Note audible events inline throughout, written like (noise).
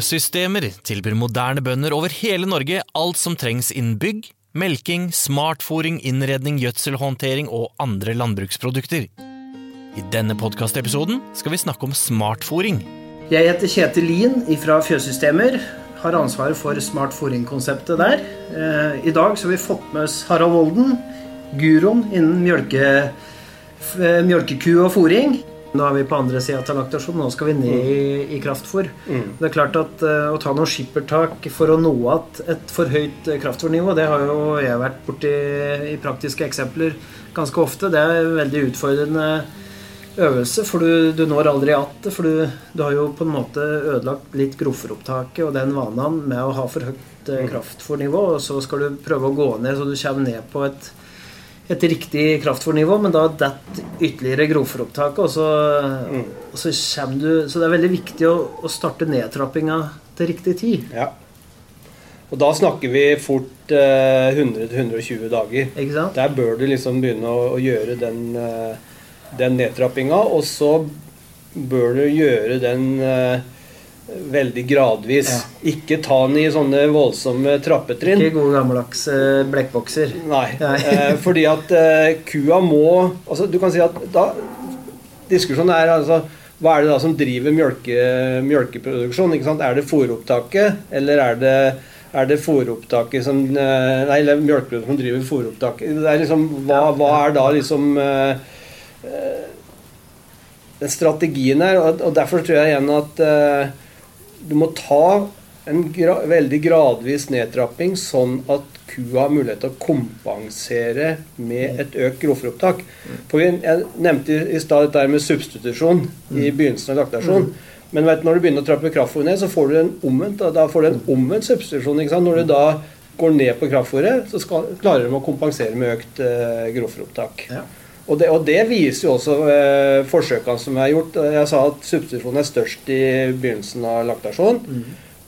Fjøssystemer tilbyr moderne bønder over hele Norge alt som trengs innen bygg, melking, smartfòring, innredning, gjødselhåndtering og andre landbruksprodukter. I denne podkastepisoden skal vi snakke om smartfòring. Jeg heter Kjetil Lien fra Fjøssystemer. Har ansvaret for smartfòringkonseptet der. Eh, I dag har vi fått med oss Harald Volden, guroen innen mjølke, mjølkeku og fòring. Nå er vi på andre sida av laktasjon, nå skal vi ned i, i kraftfôr. Det er klart at uh, Å ta noen skippertak for å nå igjen et for høyt eh, kraftfôrnivå, det har jo jeg vært borti i praktiske eksempler ganske ofte. Det er en veldig utfordrende øvelse, for du, du når aldri igjen det. For du, du har jo på en måte ødelagt litt grovfòropptaket og den vanen med å ha for høyt eh, kraftfôrnivå, og så skal du prøve å gå ned så du kommer ned på et, et riktig kraftfòrnivå, men da detter ytterligere grovfòropptaket, og, så- og så kommer du Så det er veldig viktig å, å starte nedtrappinga til riktig tid. Ja. Og da snakker vi fort eh, 100-120 dager. Ikke sant? Der bør du liksom begynne å, å gjøre den, eh, den nedtrappinga, og så bør du gjøre den eh, veldig gradvis. Ja. Ikke ta den i sånne voldsomme trappetrinn. Ikke gode gammeldags eh, blekkbokser. Nei. Nei. eh, fordi at eh, kua må altså Du kan si at da Diskusjonen er altså hva er det da som driver mjølke, mjølkeproduksjon? ikke sant? Er det fôropptaket, eller er det, er det fôropptaket som eh, Nei, eller mjølkeproduksjonen som driver fôropptaket? Det er liksom, hva, hva er da liksom eh, den strategien her? Og, og derfor tror jeg igjen at du må ta en gra veldig gradvis nedtrapping, sånn at kua har mulighet til å kompensere med et økt grovfòropptak. Jeg nevnte i- stad dette med substitusjon i begynnelsen av laktasjon. Men vet, når du begynner å trappe kraftfôr ned, så får du en omvendt, da, får du en omvendt substitusjon. Når du da går ned på kraftfôret, så skal, klarer de å kompensere med økt eh, grovfòropptak. Ja. Og det, og det viser jo også eh, forsøkene som er gjort. Jeg sa at substitusjonen er størst i begynnelsen av laktasjon.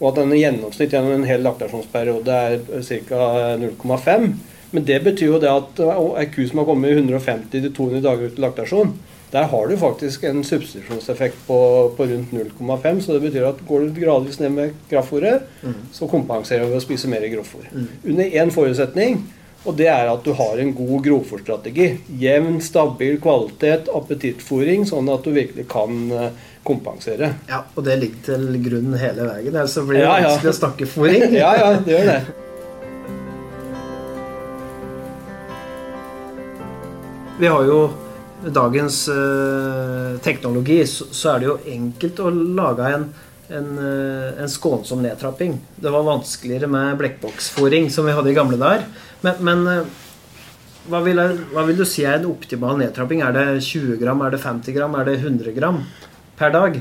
Og at den i gjennomsnitt gjennom en hel laktasjonsperiode er ca. 0,5. Men det betyr jo det at ei ku som har kommet 150-200 dager ut i laktasjon, der har du faktisk en substitusjonseffekt på, på rundt 0,5. Så det betyr at går du gradvis ned med kraftfôret, så kompenserer du ved å spise mer grovfôr. Under én forutsetning, og det er at du har en god grovfòrstrategi. Jevn, stabil kvalitet, appetittfòring, sånn at du virkelig kan eh, kompensere. Ja, og det ligger til grunn hele veien. Ellers blir det Ja, ja. vanskelig å snakke fòring. (laughs) Ja, ja, det gjør det. Vi har jo dagens eh, teknologi, så, så er det jo enkelt å lage en, en, eh, en skånsom nedtrapping. Det var vanskeligere med blekkboksfòring, som vi hadde i gamle dager. Men, men eh, hva, vil, jeg- hva vil du si er en optimal nedtrapping? Er det 20 gram, er det 50 gram, er det 100 gram per dag?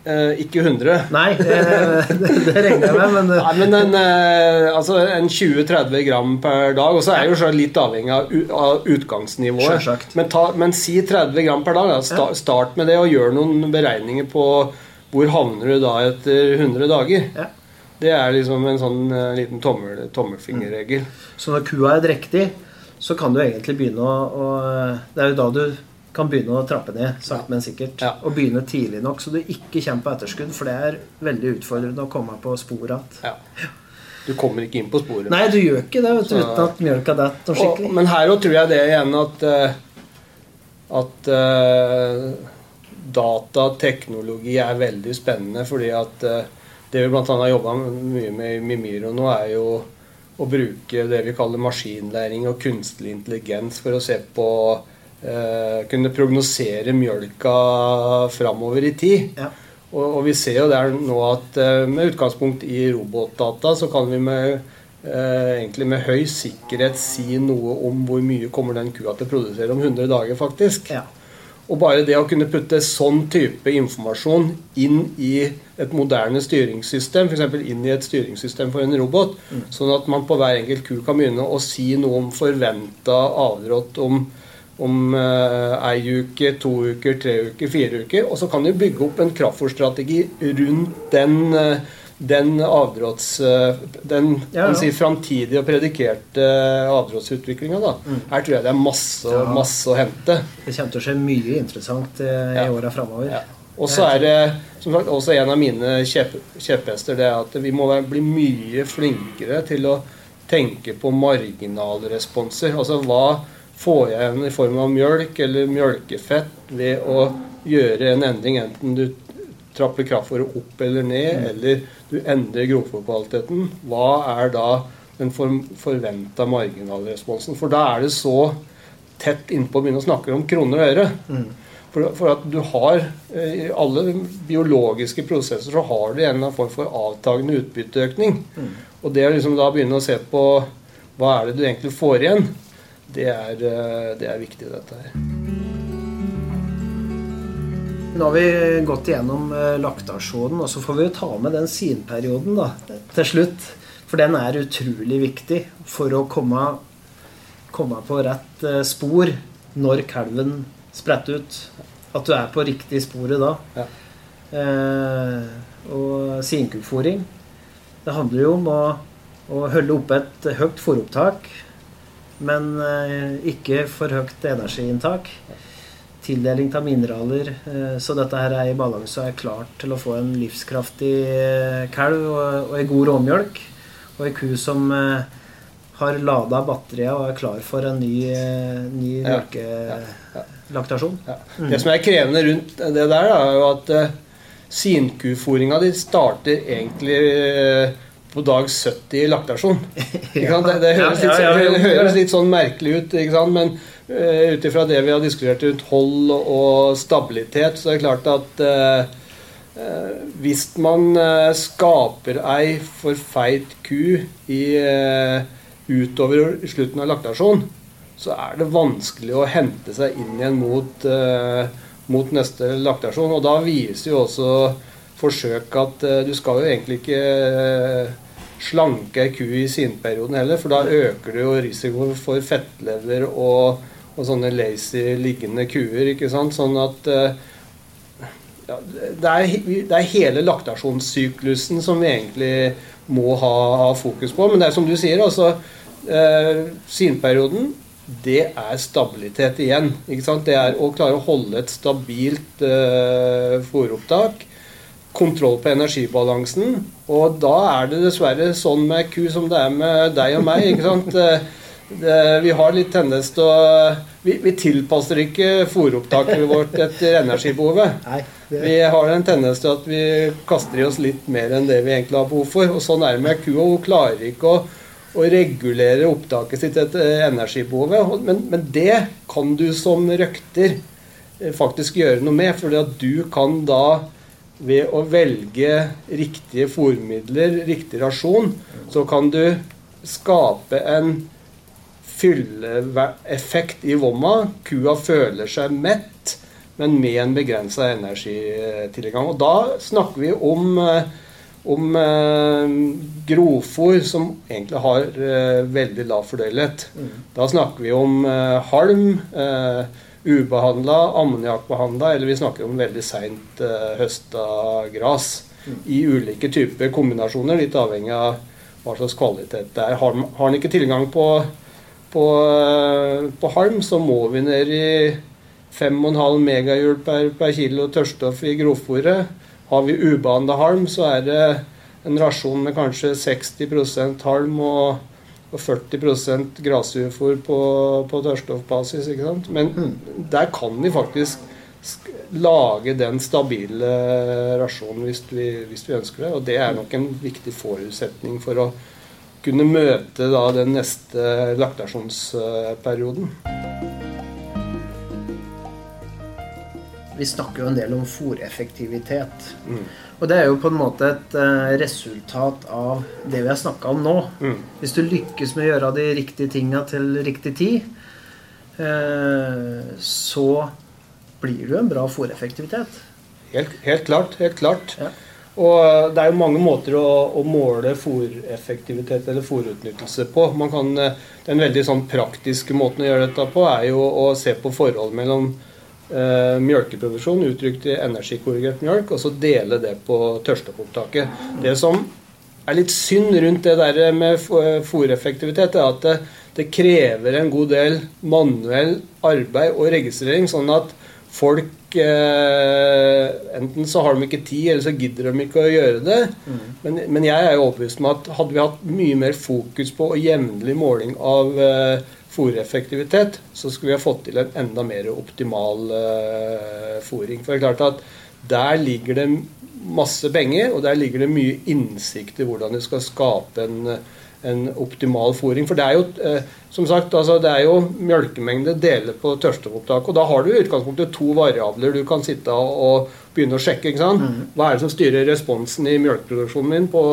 Eh, ikke 100. Nei, eh, det, det regner jeg med, men eh, Nei, men en, eh, altså en 20-30 gram per dag. Og så er jeg jo litt avhengig av, av utgangsnivået. Men, ta, men si 30 gram per dag. Da. Sta, Start med det, og gjør noen beregninger på hvor havner du da etter 100 dager. Ja. Det er liksom en sånn uh, liten tommel, tommelfingerregel. Så når kua er drektig, så kan du egentlig begynne å, å Det er jo da du kan begynne å trappe ned, sakte, men sikkert. Ja. Og begynne tidlig nok, så du ikke kommer på etterskudd. For det er veldig utfordrende å komme på sporet igjen. Ja. Du kommer ikke inn på sporet. Nei, du gjør ikke det vet du, uten at mjølka detter skikkelig. Og, men her òg tror jeg det igjen at eh, At eh, datateknologi er veldig spennende. Fordi at eh, det vi bl.a. har jobba mye med i Mimiro nå, er jo å bruke det vi kaller maskinlæring og kunstig intelligens for å se på eh, Kunne prognosere mjølka framover i tid. Ja. Og, og vi ser jo der nå at eh, med utgangspunkt i robotdata så kan vi med, eh, egentlig med høy sikkerhet si noe om hvor mye kommer den kua til å produsere om 100 dager, faktisk. Ja. Og bare det å kunne putte sånn type informasjon inn i et moderne styringssystem, f.eks. inn i et styringssystem for en robot, sånn at man på hver enkelt ku kan begynne å si noe om forventa avrått om, om eh, ei uke, to uker, tre uker, fire uker. Og så kan du bygge opp en kraftfòrstrategi rundt den, eh, den avdråts... eh, Den Ja, ja. si, framtidige og predikerte avdråtsutviklinga. da. Her tror jeg det er masse, Ja. masse å hente. Det kommer til å skje mye interessant eh, i åra framover. Og så er det som sagt også en av mine kjepp, kjepphester det er at vi må bli mye flinkere til å tenke på marginalresponser. Altså hva får jeg igjen i form av mjølk eller mjølkefett ved å gjøre en endring, enten du trapper kraftfôret opp eller ned, mm. eller du endrer grovfòrkvaliteten. Hva er da den for, forventa marginalresponsen? For da er det så tett innpå å begynne å snakke om kroner og øre. Mm. For, for, at du har eh, I alle biologiske prosesser så har du en eller annen form for avtagende utbytteøkning. Mm. Og det å liksom da begynne å se på hva er det du egentlig får igjen, det er, eh, det er viktig, dette her. Nå har vi gått igjennom eh, laktasjonen, og så får vi jo ta med den sinperioden da, til slutt. For den er utrolig viktig for å komme, komme på rett spor når kalven spretter ut. At du er på riktig sporet da. Ja. Eh, og sinkufòring. Det handler jo om å, å holde oppe et høyt fòropptak, men eh, ikke for høyt energiinntak. Tildeling av mineraler. Eh, så dette her er i balanse og er klart til å få en livskraftig eh, kalv og, og ei god råmjølk. Og ei ku som eh, har lada batteriet og er klar for en ny, ny melkelaktasjon. Ja, ja, mm. Det som er krevende rundt det der, er jo at uh, sinkufòringa di starter egentlig uh, på dag 70 i laktasjon. (laughs) det, det, høres litt, det, høres litt, sånn merkelig ut, men ut ifra det vi har diskutert rundt hold og stabilitet, så er det klart at eh, hvis man skaper ei for feit ku i utover slutten av laktasjon, så er det vanskelig å hente seg inn igjen mot, eh, mot neste laktasjon. Og da viser jo også forsøk at eh, du skal jo egentlig ikke eh, slanke ei ku i sinperioden heller, for da øker det jo risikoen for fettlever og, og, sånne lazy liggende kuer. ikke sant? Sånn at ja, det, er, det er hele laktasjonssyklusen som vi egentlig må ha, ha, fokus på. Men det er som du sier, altså eh, sinperioden, det er stabilitet igjen. Det er å klare å holde et stabilt eh, fôropptak. Kontroll på energibalansen. Og da er det dessverre sånn med ku som det er med deg og meg. ikke sant? Det, vi har litt tendens til å Vi, vi tilpasser ikke fôropptaket vårt etter energibehovet. Vi har en tendens til at vi kaster i oss litt mer enn det vi egentlig har behov for. Og sånn er det med kua. Hun klarer ikke å å regulere opptaket sitt etter energibehovet. Men, men, det kan du som røkter eh, faktisk gjøre noe med. at du kan da ved å velge riktige fôrmidler, riktig rasjon, så kan du skape en fylleeffekt i vomma. Kua føler seg mett, men med en begrensa energitilgang. Og da snakker vi om eh, om eh, grovfòr som egentlig har eh, veldig lav fordøyelighet. Mm. Da snakker vi om eh, halm, eh, ubehandla, ammoniakkbehandla, eller vi snakker om veldig seint eh, høsta gras. Mm. I ulike typer kombinasjoner, litt avhengig av hva slags kvalitet det er. Har, har en ikke tilgang på, på, eh, på, halm, så må vi ned i 5,5 megahjul per, per kilo tørrstoff i grovfòret. Har vi ubehandla halm, så er det en rasjon med kanskje 60% halm og, og 40% grasufor på, på tørrstoffbasis. ikke sant? Men mm. der kan vi faktisk lage den stabile rasjonen hvis vi, hvis vi, ønsker det. Og det er nok en viktig forutsetning for å kunne møte da den neste laktasjonsperioden. vi snakker jo en del om fòreffektivitet. Mm. Og det er jo på en måte et uh, resultat av det vi har snakka om nå. Mm. Hvis du lykkes med å gjøre de riktige tinga til riktig tid, uh, så blir jo en bra fòreffektivitet. Helt, helt, klart. Helt klart. Ja. Og eh, det er jo mange måter å, å måle fòreffektivitet eller fòrutnyttelse på. Kan, den veldig sånn praktiske måten å gjøre dette på er jo å se på forhold mellom eh, mjølkeproduksjon uttrykt i energikorrigert mjølk, og så dele det på tørsteopptaket. Det som er litt synd rundt det der med fòreffektivitet, er at det, det, krever en god del manuell arbeid og registrering, sånn at folk eh, Enten så har de ikke tid, eller så gidder de ikke å gjøre det. Mm. Men, men jeg er jo overbevist om at hadde vi hatt mye mer fokus på jevnlig måling av uh, fòreffektivitet, så skulle vi ha fått til en enda mer optimal uh, fòring. For det er klart at der ligger det masse penger, og der ligger det mye innsikt i hvordan du skal skape en en optimal fôring. For det er jo eh, som sagt, altså det er jo melkemengde deler på tørsteopptak. Og da har du i utgangspunktet to variabler du kan sitte og begynne å sjekke. ikke sant? Mm. Hva er det som styrer responsen i melkeproduksjonen min på,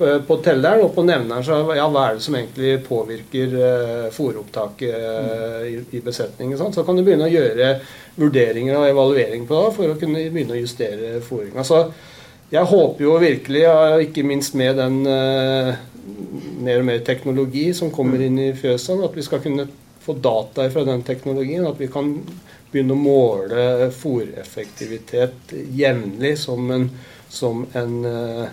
på, på telleren? Og på nevneren så ja, hva er det som egentlig påvirker eh, fôropptaket eh, i, i besetningen. Så kan du begynne å gjøre vurderinger og evaluering på det for å kunne begynne å justere fôringa. Så jeg håper jo virkelig, ikke minst med den uh, mer og mer teknologi som kommer inn i fjøsene, at vi skal kunne få data fra den teknologien. At vi kan begynne å måle fòreffektivitet jevnlig som en, som en, uh,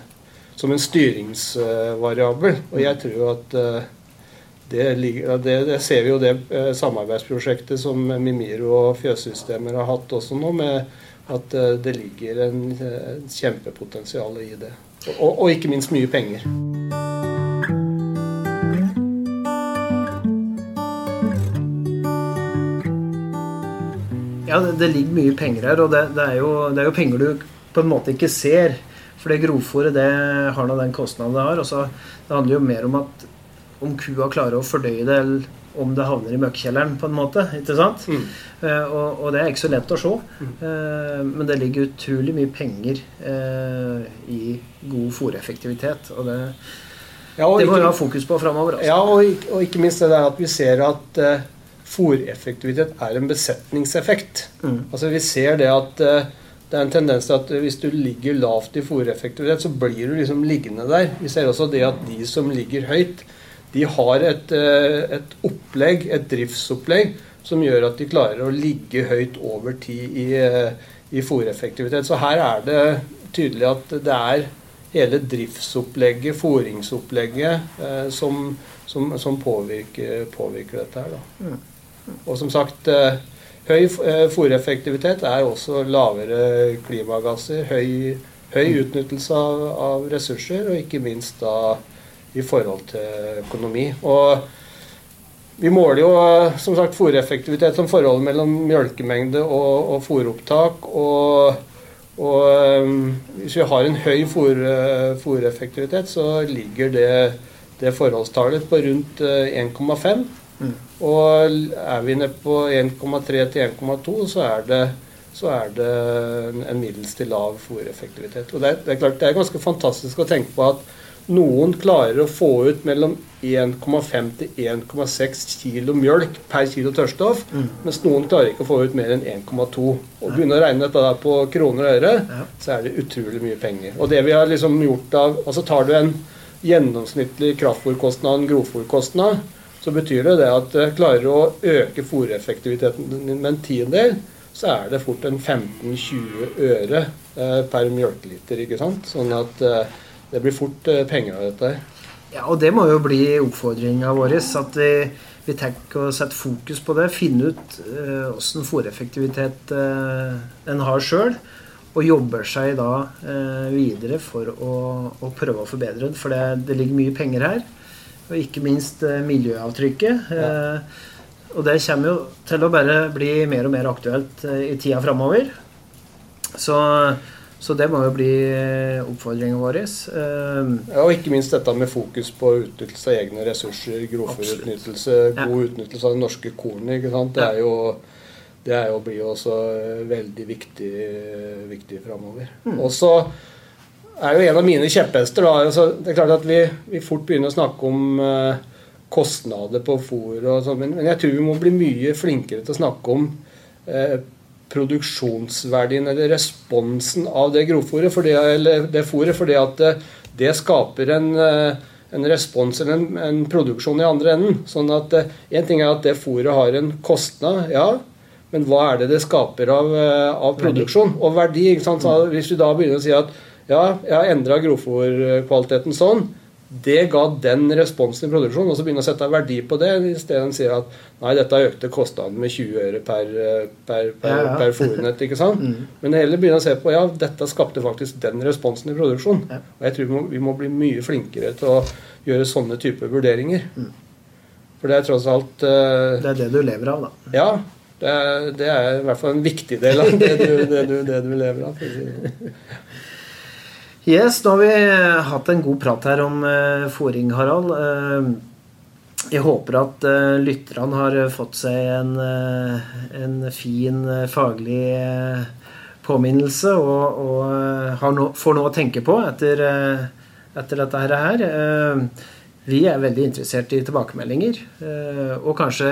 som en styringsvariabel. Og jeg tror at det, det, det, det, ser vi jo det uh, samarbeidsprosjektet som Mimiro og Fjøssystemer har hatt også nå, med at det ligger en, en kjempepotensial i det. Og, og ikke minst mye penger. Ja, det, det, ligger mye penger her, og det, det, er jo, det, er jo, penger du på en måte ikke ser. For det grovfòret det har nå den kostnaden det har. og så Det handler jo mer om at om kua klarer å fordøye det, eller om det havner i møkkjelleren, på en måte. ikke sant? Mm. Uh, og, og, det er ikke så lett å se. Uh, men det ligger utrolig mye penger uh, i god fòreffektivitet. Og det, ja, og det må vi ha fokus på framover. Altså. Ja, og, og, ikke minst det der at vi ser at fòreffektivitet er en besetningseffekt. Mm. Altså Vi ser det at uh, det er en tendens til at hvis du ligger lavt i fòreffektivitet, så blir du liksom liggende der. Vi ser også det at de som ligger høyt, de har et, uh, et opplegg, et driftsopplegg, som gjør at de klarer å ligge høyt over tid i, uh, i fòreffektivitet. Så her er det tydelig at det er hele driftsopplegget, fòringsopplegget, som, som, som påvirker, påvirker, dette her. da. Mm. Og som sagt, eh, høy eh, fòreffektivitet er også lavere klimagasser, høy, høy utnyttelse av, av, ressurser, og ikke minst da i forhold til økonomi. Og vi måler jo som sagt fòreffektivitet som forholdet mellom mjølkemengde og, og fòropptak. Og, og, eh, hvis vi har en høy fòreffektivitet, så ligger det, det forholdstallet på rundt 1,5. Mm. Og er vi nede på 1,3 til 1,2, så er det så er det en middels til lav fòreffektivitet. Og det er, det er, klart det er ganske fantastisk å tenke på at noen klarer å få ut mellom 1,5 til 1,6 kilo mjølk per kilo tørrstoff, mm. mens noen klarer ikke å få ut mer enn 1,2. Og begynne å regne dette på kroner og øre, ja. så er det utrolig mye penger. Og det vi har liksom gjort av Altså tar du en gjennomsnittlig kraftfòrkostnad grovfòrkostnad, så betyr det, det at eh, klarer du å øke fòreffektiviteten din med en tiendedel, så er det fort en 15-20 øre eh, per mjølkeliter. ikke sant? Sånn at eh, det blir fort penger av dette. Ja, og det må jo bli oppfordringa vår. At vi, vi tenker å sette fokus på det. Finne ut åssen uh, fòreffektivitet en har sjøl. Og jobber seg da videre for å, å, prøve å forbedre den. For det, det ligger mye penger her. Og ikke minst eh, miljøavtrykket. Ja. Eh, og det kommer jo til å bare bli mer og mer aktuelt eh, i tida framover. Så, så, det må jo bli oppfordringen vår. Ja, og ikke minst dette med fokus på utnyttelse av egne ressurser, grovfòrutnyttelse, god ja. utnyttelse av det norske kornet. Det er jo det er jo, blir jo også veldig viktig, viktig framover. Mm. Er jo en av mine kjepphester. Altså, det er klart at vi, vi, fort begynner å snakke om uh, kostnader på fôr, og sånn, men, men, jeg tror vi må bli mye flinkere til å snakke om uh, produksjonsverdien eller responsen av det grovfòret, for det, eller det fôret, fordi at det, eh, det skaper en, en respons eller en, en, produksjon i andre enden. Sånn at En ting er at det fôret har en kostnad, ja, men hva er det det skaper av, av produksjon og verdi? Så hvis du da begynner å si at ja, jeg har endra grovfòrkvaliteten sånn, det ga den responsen i produksjonen, og så begynne å sette verdi på det, i stedet sier at nei, dette økte kostnaden med 20 øre per, per, per, Ja, ja. per fòrnett. ikke sant? (laughs) Men heller begynne å se på ja, dette skapte faktisk den responsen i produksjonen. Ja. Og jeg tror vi må, vi må bli mye flinkere til å gjøre sånne typer vurderinger. For det er tross alt uh, Det er det du lever av, da. Ja, det er, det er i hvert fall en viktig del av det du, det du, det du lever av. (laughs) for å si det sånn. Yes, nå har vi hatt en god prat her om uh, fòring, Harald. Eh, jeg håper at uh, lytterne har fått seg en, eh, en fin eh, faglig eh, påminnelse og, og eh, no, får noe å tenke på etter, eh, etter dette her. Eh, vi er veldig interessert i tilbakemeldinger eh, og kanskje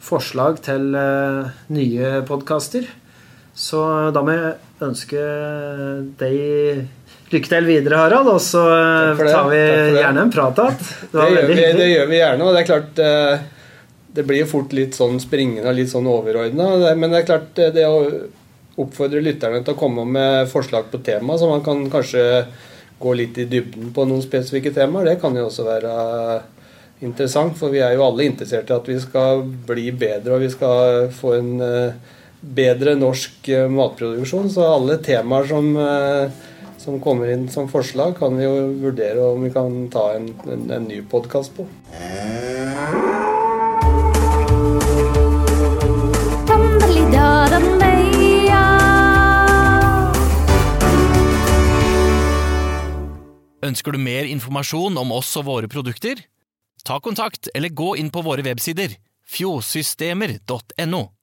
forslag til eh, nye podkaster. Så da må jeg ønske deg lykke til videre, Harald. Og så det. tar vi gjerne en prat igjen. Det Det det gjør vi gjerne, og det er klart eh, Det blir jo fort litt sånn springende og litt sånn overordna. Men det er klart eh, det å oppfordre lytterne til å komme med forslag på tema, så man kan kanskje gå litt i dybden på noen spesifikke temaer, det kan jo også være interessant. For vi er jo alle interessert i at vi skal bli bedre, og vi skal få en eh, bedre norsk eh, matproduksjon. Så alle temaer som, eh, som kommer inn som forslag, kan vi jo vurdere om vi kan ta en, en, en ny podkast på. Ønsker du mer informasjon om oss og våre produkter? Ta kontakt eller gå inn på våre websider fjordsystemer.no.